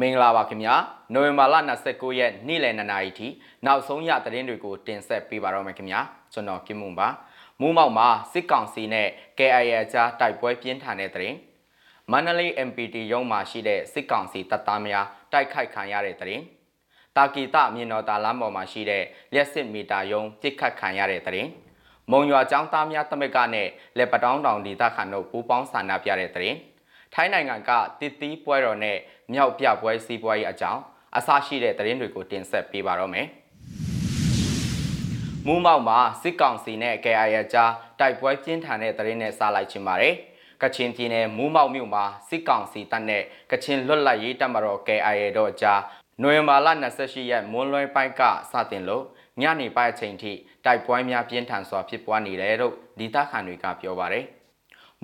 မင်္ဂလာပါခင်ဗျာနိုဝင်ဘာလ29ရက်နေ့လယ်2နာရီထိနောက်ဆုံးရသတင်းတွေကိုတင်ဆက်ပေးပါတော့မယ်ခင်ဗျာကျွန်တော်ကင်မွန်ပါမူးမောက်မှာစစ်ကောင်စီနဲ့ KIA အကြားတိုက်ပွဲပြင်းထန်တဲ့သတင်းမန္တလေး MPT ရုံးမှာရှိတဲ့စစ်ကောင်စီတပ်သားများတိုက်ခိုက်ခံရတဲ့သတင်းတာကီတမြင်တော်တာလမ်းပေါ်မှာရှိတဲ့လျှက်စစ်မီတာယုံပြစ်ခတ်ခံရတဲ့သတင်းမုံရွာចောင်းသားများတမက်ကနဲ့လက်ပတောင်းတောင်ဒေသခံတို့ပူးပေါင်းဆန္ဒပြတဲ့သတင်း ထိုင်းနိုင်ငံကတစ်သီးပွဲတော်နဲ့မြောက်ပြပွဲစီးပွားရေးအကြောင်းအစရှိတဲ့သတင်းတွေကိုတင်ဆက်ပေးပါတော့မယ်။မူးမောက်မှာစစ်ကောင်စီနဲ့ KIA ကြားတိုက်ပွဲပြင်းထန်တဲ့သတင်းနဲ့စလိုက်ချင်ပါတယ်။ကချင်ပြည်နယ်မူးမောက်မြို့မှာစစ်ကောင်စီတပ်နဲ့ကချင်လွတ်လပ်ရေးတပ်မတော် KIA တို့ကြားနိုဝင်ဘာလ28ရက်မွန်းလွဲပိုင်းကစတင်လို့ညနေပိုင်းအချိန်ထိတိုက်ပွဲများပြင်းထန်စွာဖြစ်ပွားနေတယ်လို့ဒေသခံတွေကပြောပါတယ်။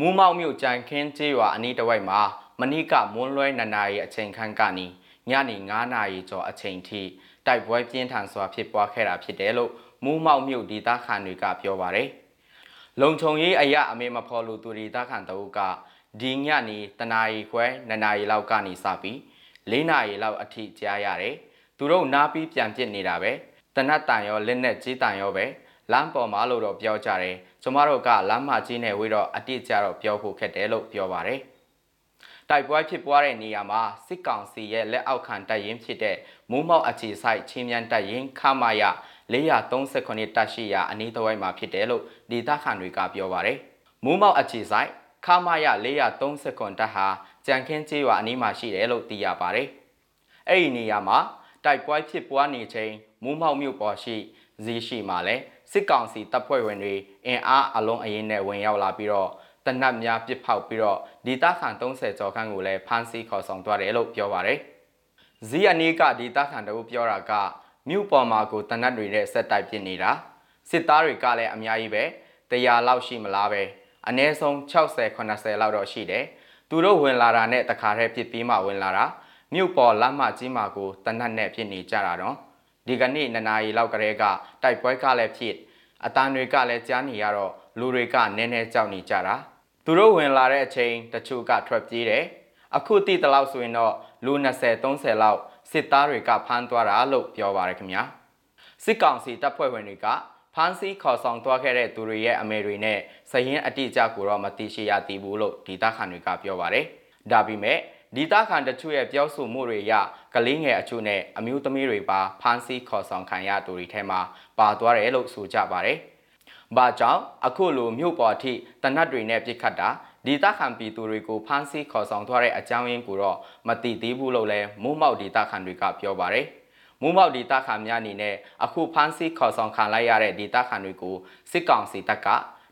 မူးမောက်မြို့ကြံခင်းကျေးရွာအနီးတစ်ဝိုက်မှာမနေ့ကမွန်းလွဲ2နာရီအချိန်ခန့်ကနေညနေ9နာရီကျော်အချိန်ထိတိုက်ပွဲပြင်းထန်စွာဖြစ်ပွားခဲ့တာဖြစ်တယ်လို့မူးမောက်မြို့ဒေသခံတွေကပြောပါတယ်။လုံခြုံရေးအရာအမေမဖော်လို့သူဒေသခံတအုပ်ကဒီညနေတနာရီခွဲ2နာရီလောက်ကနေစပြီး၄နာရီလောက်အထိကြားရတယ်။သူတို့နားပြီးပြန်ပြစ်နေတာပဲ။တနတ်တန်ရောလက်နဲ့ကြီးတန်ရောပဲ လမ်းပေါ်မှာလို့တော့ပြောကြတယ်။ကျမတို့ကလမ်းမကြီးနဲ့ဝေးတော့အတိအကျတော့ပြောဖို့ခက်တယ်လို့ပြောပါတယ်။တိုက်ပွဲဖြစ်ပွားတဲ့နေရာမှာစစ်ကောင်စီရဲ့လက်အောက်ခံတပ်ရင်းဖြစ်တဲ့မူးမောက်အခြေဆိုင်ချင်းမြန်တပ်ရင်းခမာယ439တပ်ရှိရာအနီးတစ်ဝိုက်မှာဖြစ်တယ်လို့ဒေသခံတွေကပြောပါတယ်။မူးမောက်အခြေဆိုင်ခမာယ439တပ်ဟာကြံခင်းကျေးရွာအနီးမှာရှိတယ်လို့သိရပါတယ်။အဲ့ဒီနေရာမှာတိုက်ပွဲဖြစ်ပွားနေချိန်မူးမောက်မြို့ပေါ်ရှိဇီးရှိမှာလဲ စစ်ကောင်စီတပ်ဖွဲ့ဝင်တွေအင်အားအလုံးအရင်နဲ့ဝင်ရောက်လာပြီးတော့တနတ်များပစ်ဖောက်ပြီးတော့ဒေတာခန်30ကျော်ခန့်ကိုလည်းဖမ်းဆီးခေါ်ဆောင်သွားတယ်လို့ပြောပါရယ်။ဇီအနီးကဒေတာခန်တို့ပြောတာကမြို့ပေါ်မှာကိုတနတ်တွေနဲ့ဆက်တိုက်ပစ်နေတာစစ်သားတွေကလည်းအများကြီးပဲ100လောက်ရှိမလားပဲအနည်းဆုံး60 80လောက်တော့ရှိတယ်။သူတို့ဝင်လာတာနဲ့တခါတည်းပစ်ပြီးမှဝင်လာတာမြို့ပေါ်လမ်းမကြီးမှာကိုတနတ်နဲ့ဖြစ်နေကြတာတော့ ဒီကနေ့နှစ်နာရီလောက်ကလေးကတိုက်ပွဲကလည်းဖြစ်အတန်တွေကလည်းကြားနေရတော့လူတွေကနည်းနည်းကြောက်နေကြတာသူတို့ဝင်လာတဲ့အချိန်တချို့ကထွက်ပြေးတယ်အခုတိတလောက်ဆိုရင်တော့လူ20 30လောက်စစ်သားတွေကဖမ်းသွားတာလို့ပြောပါရခင်ဗျာစစ်ကောင်စီတပ်ဖွဲ့ဝင်တွေကဖမ်းဆီးခေါ်ဆောင်သွားခဲ့တဲ့သူတွေရဲ့အမေတွေနဲ့စရင်အတိအကျကိုတော့မသိရှိရသေးဘူးလို့ဒေသခံတွေကပြောပါတယ်ဒါပေမဲ့ဒေသခံတချို့ရဲ့ပြောဆိုမှုတွေအရ ကလေးငယ်အချို့နဲ့အမျိုးသမီးတွေပါဖမ်းဆီးခေါ်ဆောင်ခံရသူတွေထဲမှာပါသွားတယ်လို့ဆိုကြပါတယ်။ဘာကြောင့်အခုလိုမြို့ပေါ်အထိတနတ်တွေနဲ့ပြစ်ခတ်တာဒေသခံပြည်သူတွေကိုဖမ်းဆီးခေါ်ဆောင်သွားတဲ့အကြောင်းရင်းကိုတော့မသိသေးဘူးလို့လည်းမိုးမောက်ဒေသခံတွေကပြောပါတယ်။မိုးမောက်ဒေသခံများအနေနဲ့အခုဖမ်းဆီးခေါ်ဆောင်ခံလိုက်ရတဲ့ဒေသခံတွေကိုစစ်ကောင်စီတပ်က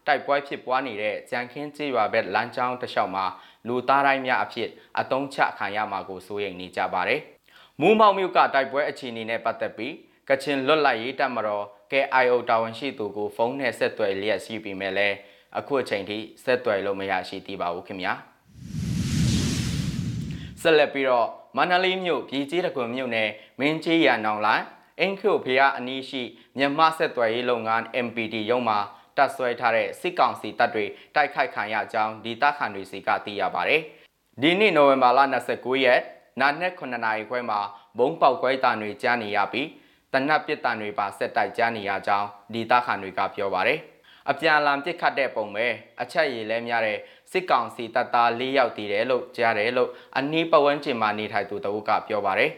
တိုက်ပွဲဖြစ်ပွားနေတဲ့ကြံခင်းကျေးရွာဘက်လမ်းကြောင်းတစ်လျှောက်မှာလူသားတိုင်းများအဖြစ်အတုံးချခံရမှာကိုစိုးရိမ်နေကြပါတယ်။ မူးမောက်မြို့ကတိုက်ပွဲအခြေအနေနဲ့ပတ်သက်ပြီးကချင်လွတ်လပ်ရေးတပ်မတော် KIO တာဝန်ရှိသူကိုဖုန်းနဲ့ဆက်သွယ်လျက်ရှိပြီးမဲ့လဲအခုအချိန်ထိဆက်သွယ်လို့မရရှိသေးပါဘူးခင်ဗျာဆက်လက်ပြီးတော့မန္တလေးမြို့ပြည်ကြီးတကွန်မြို့နယ်မင်းကြီးရနောင်လိုင်းအင်ခုဖျားအနီးရှိမြန်မာဆက်သွယ်ရေးလုပ်ငန်း MPD ရုံးမှာတပ်ဆွဲထားတဲ့စစ်ကောင်စီတပ်တွေတိုက်ခိုက်ခံရကြောင်းဒေသခံတွေစီကသိရပါတယ်။ဒီနေ့နိုဝင်ဘာလ29ရက် နာနက်9နာရီခွဲမှာဘုံပေါက်ကွဲတံတွေကြားနေရပြီးတနတ်ပစ်တံတွေပါဆက်တိုက်ကြားနေရကြောင်းဒေသခံတွေကပြောပါတယ်။အပြန်အလှန်ပစ်ခတ်တဲ့ပုံပဲအချက်ရည်လဲများတဲ့စစ်ကောင်စီတပ်သား၄ယောက်တည်တယ်လို့ကြားတယ်လို့အနီးပဝန်းကျင်မှာနေထိုင်သူတအုပ်ကပြောပါတယ်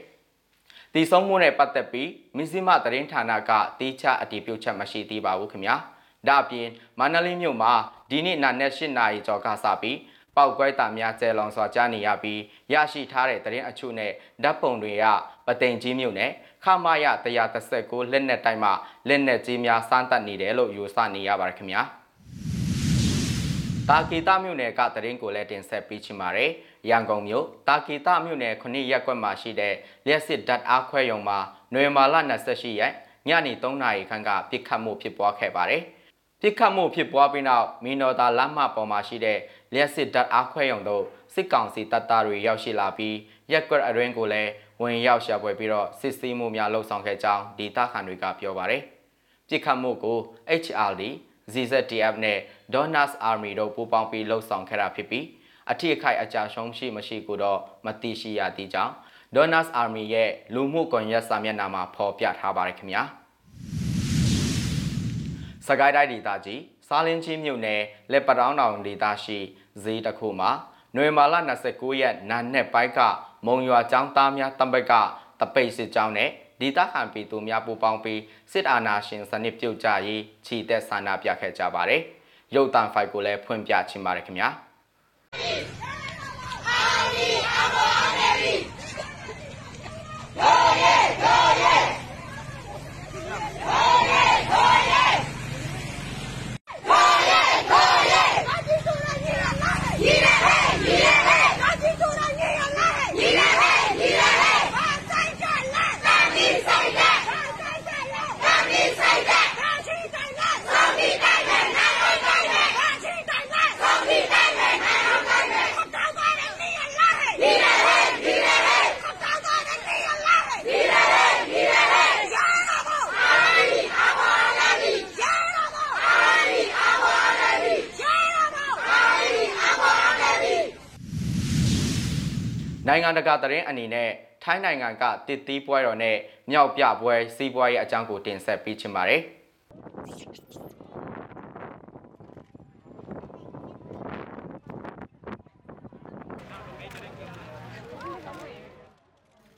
။ဒီဆုံးမှုနဲ့ပတ်သက်ပြီးမီဇီမသတင်းဌာနကတေးချအတည်ပြုချက်မရှိသေးပါဘူးခင်ဗျာ။ဒါအပြင်မန္တလေးမြို့မှာဒီနေ့နာနဲ့၈နာရီကျော်ကစပြီး ပောက်ကွဲတာများကျဲလောင်စွာကြားနေရပြီးရရှိထားတဲ့သတင်းအချို့နဲ့ဓာတ်ပုံတွေကပသိမ်ကြီးမြို့နယ်ခမာယ139လက်နက်တိုင်းမှာလက်နက်ကြီးများစမ်းသပ်နေတယ်လို့ယူဆနေရပါတယ်ခင်ဗျာတာကီတာမြို့နယ်ကသတင်းကိုလည်းတင်ဆက်ပေးချင်ပါတယ်ရန်ကုန်မြို့တာကီတာမြို့နယ်9ရက်ကွက်မှာရှိတဲ့လျှက်စစ်ဓာတ်အားခွဲရုံမှာနွေမာလ28ရက်ညနေ3နာရီခန့်ကပြစ်ခတ်မှုဖြစ်ပွားခဲ့ပါတယ်။ ပြစ်ခတ်မှုဖြစ်ပွားပြီးနောက်မီနော်တာလမ်းမပေါ်မှာရှိတဲ့လျှက်စစ်ဓာတ်အားခွဲရုံတို့စစ်ကောင်စီတပ်သားတွေရောက်ရှိလာပြီးရက်ကွက်အတွင်းကိုလည်းဝင်ရောက်ရှာဖွေပြီးတော့စစ်ဆေးမှုများလှုပ်ဆောင်ခဲ့ကြောင်းဒေသခံတွေကပြောပါတယ်။ပြစ်ခတ်မှုကို HRD ZZTF နဲ့ Donors Army တို့ပူးပေါင်းပြီးလှုပ်ဆောင်ခဲ့တာဖြစ်ပြီးအထည်အခိုက်အကြရှုံးရှိမရှိကိုတော့မသိရှိရသေးကြောင်း Donors Army ရဲ့လူမှုကွန်ရက်စာမျက်နှာမှာဖော်ပြထားပါတယ်ခင်ဗျာ စကိုင်းတိုင်းဒေသကြီးစားလင်းချင်းမြို့နယ်လက်ပတောင်းတောင်ဒေသရှိဈေးတစ်ခုမှာနွေမာလ29ရက်နာနဲ့ပိုင်းကမုံရွာចောင်းသားများတပိတ်ကတပိတ်စစ်ကြောင်းနဲ့ဒေသခံပြည်သူများပူးပေါင်းပြီးစစ်အာဏာရှင်စနစ်ပြုတ်ကြရေးခြိတက်ဆန္ဒပြခဲ့ကြပါတယ်ရုပ်တံဖိုက်ကိုလည်းဖွင့်ပြချင်ပါတယ်ခင်ဗျာ拿 နိုင်ငံတကာသတင်းအနေနဲ့ထိုင်းနိုင်ငံကတစ်သီးပွဲတော်နဲ့မြောက်ပြပွဲစီးပွားရေးအကြောင်းကိုတင်ဆက်ပေးချင်ပါတယ်။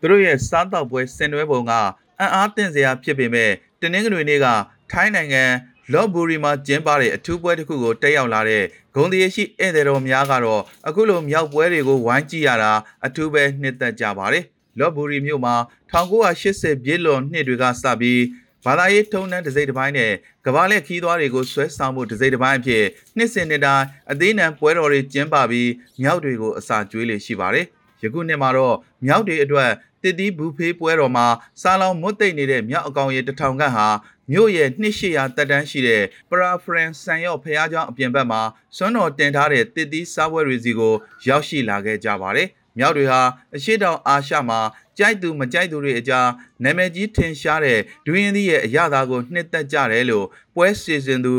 သူတို့ရဲ့စားတောက်ပွဲဆင်နွှဲပုံကအံ့အားသင့်စရာဖြစ်ပေမဲ့တနင်္ဂနွေနေ့ကထိုင်းနိုင်ငံ လော့ဘူရီမှာကျင်းပတဲ့အထူးပွဲတစ်ခုကိုတက်ရောက်လာတဲ့ဂုံတရရှိဧည့်သည်တော်များကတော့အခုလိုမြောက်ပွဲတွေကိုဝိုင်းကြည့်ရတာအထူးပဲနှစ်သက်ကြပါတယ်လော့ဘူရီမြို့မှာ1980ပြည့်လွန်နှစ်တွေကစပြီးဘာသာရေးထုံးတမ်းတစ်စိတ်တစ်ပိုင်းနဲ့ကမ္ဘာလက်ခီးသွားတွေကိုဆွဲဆောင်မှုတစ်စိတ်တစ်ပိုင်းအဖြစ်နှစ်စဉ်နှစ်တိုင်းအသေးနံပွဲတော်တွေကျင်းပပြီးမြောက်တွေကိုအစာကျွေးလေရှိပါတယ်ယခုနှစ်မှာတော့မြောက်တွေအတွက်တစ်တီးဘူဖေးပွဲတော်မှာစားလောင်မွတ်သိမ့်နေတဲ့မြောက်အကောင်ရဲ့တထောင်ခန့်ဟာ မြို့ရဲ့နှစ်ရှစ်ရာတက်တန်းရှိတဲ့ပရာဖရန်ဆန်ရော့ဖះเจ้าအပြင်ဘက်မှာစွန်းတော်တင်ထားတဲ့တစ်တီးစားပွဲတွေစီကိုရောက်ရှိလာခဲ့ကြပါတယ်။မြောက်တွေဟာအရှိတောင်အာရှမှာကြိုက်သူမကြိုက်သူတွေအကြားနာမည်ကြီးထင်ရှားတဲ့ဒူရင်သီးရဲ့အရသာကိုနှစ်သက်ကြတယ်လို့ပွဲစီစဉ်သူ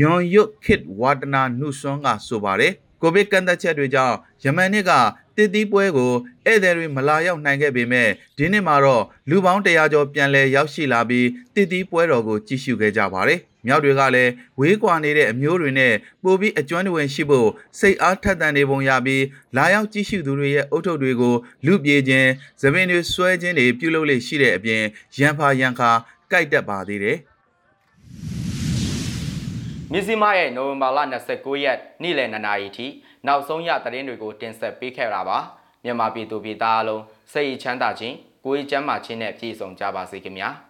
ယွန်ယွတ်ခစ်ဝါတနာနုဆွန်းကဆိုပါတယ်။ ကိုဗစ်ကန့်သက်ချက်တွေကြောင့်ယမန်နှစ်ကတစ်သီးပွဲကိုဧည့်သည်တွေမလာရောက်နိုင်ခဲ့ပေမဲ့ဒီနှစ်မှာတော့လူပေါင်း100ကျော်ပြန်လည်ရောက်ရှိလာပြီးတစ်သီးပွဲတော်ကိုကြည့်ရှုခဲ့ကြပါတယ်။မြောက်တွေကလည်းဝေးကွာနေတဲ့အမျိုးတွေနဲ့ပိုပြီးအကျွမ်းတဝင်ရှိဖို့စိတ်အားထက်သန်နေပုံရပြီးလာရောက်ကြည့်ရှုသူတွေရဲ့အုတ်ထုပ်တွေကိုလူပြေခြင်းသပင်တွေဆွဲခြင်းတွေပြုလုပ်လေရှိတဲ့အပြင်ရန်ဖာရန်ခါကြိုက်တတ်ပါသေးတယ်။ မြစည်းမရဲ့နိုဝင်ဘာလ29ရက်နေ့လယ်2နာရီထိနောက်ဆုံးရသတင်းတွေကိုတင်ဆက်ပေးခဲ့တာပါမြန်မာပြည်သူပြည်သားအလုံးစိတ်ချမ်းသာခြင်းကိုယ်ချမ်းသာခြင်းနဲ့ပြည့်စုံကြပါစေခင်ဗျာ။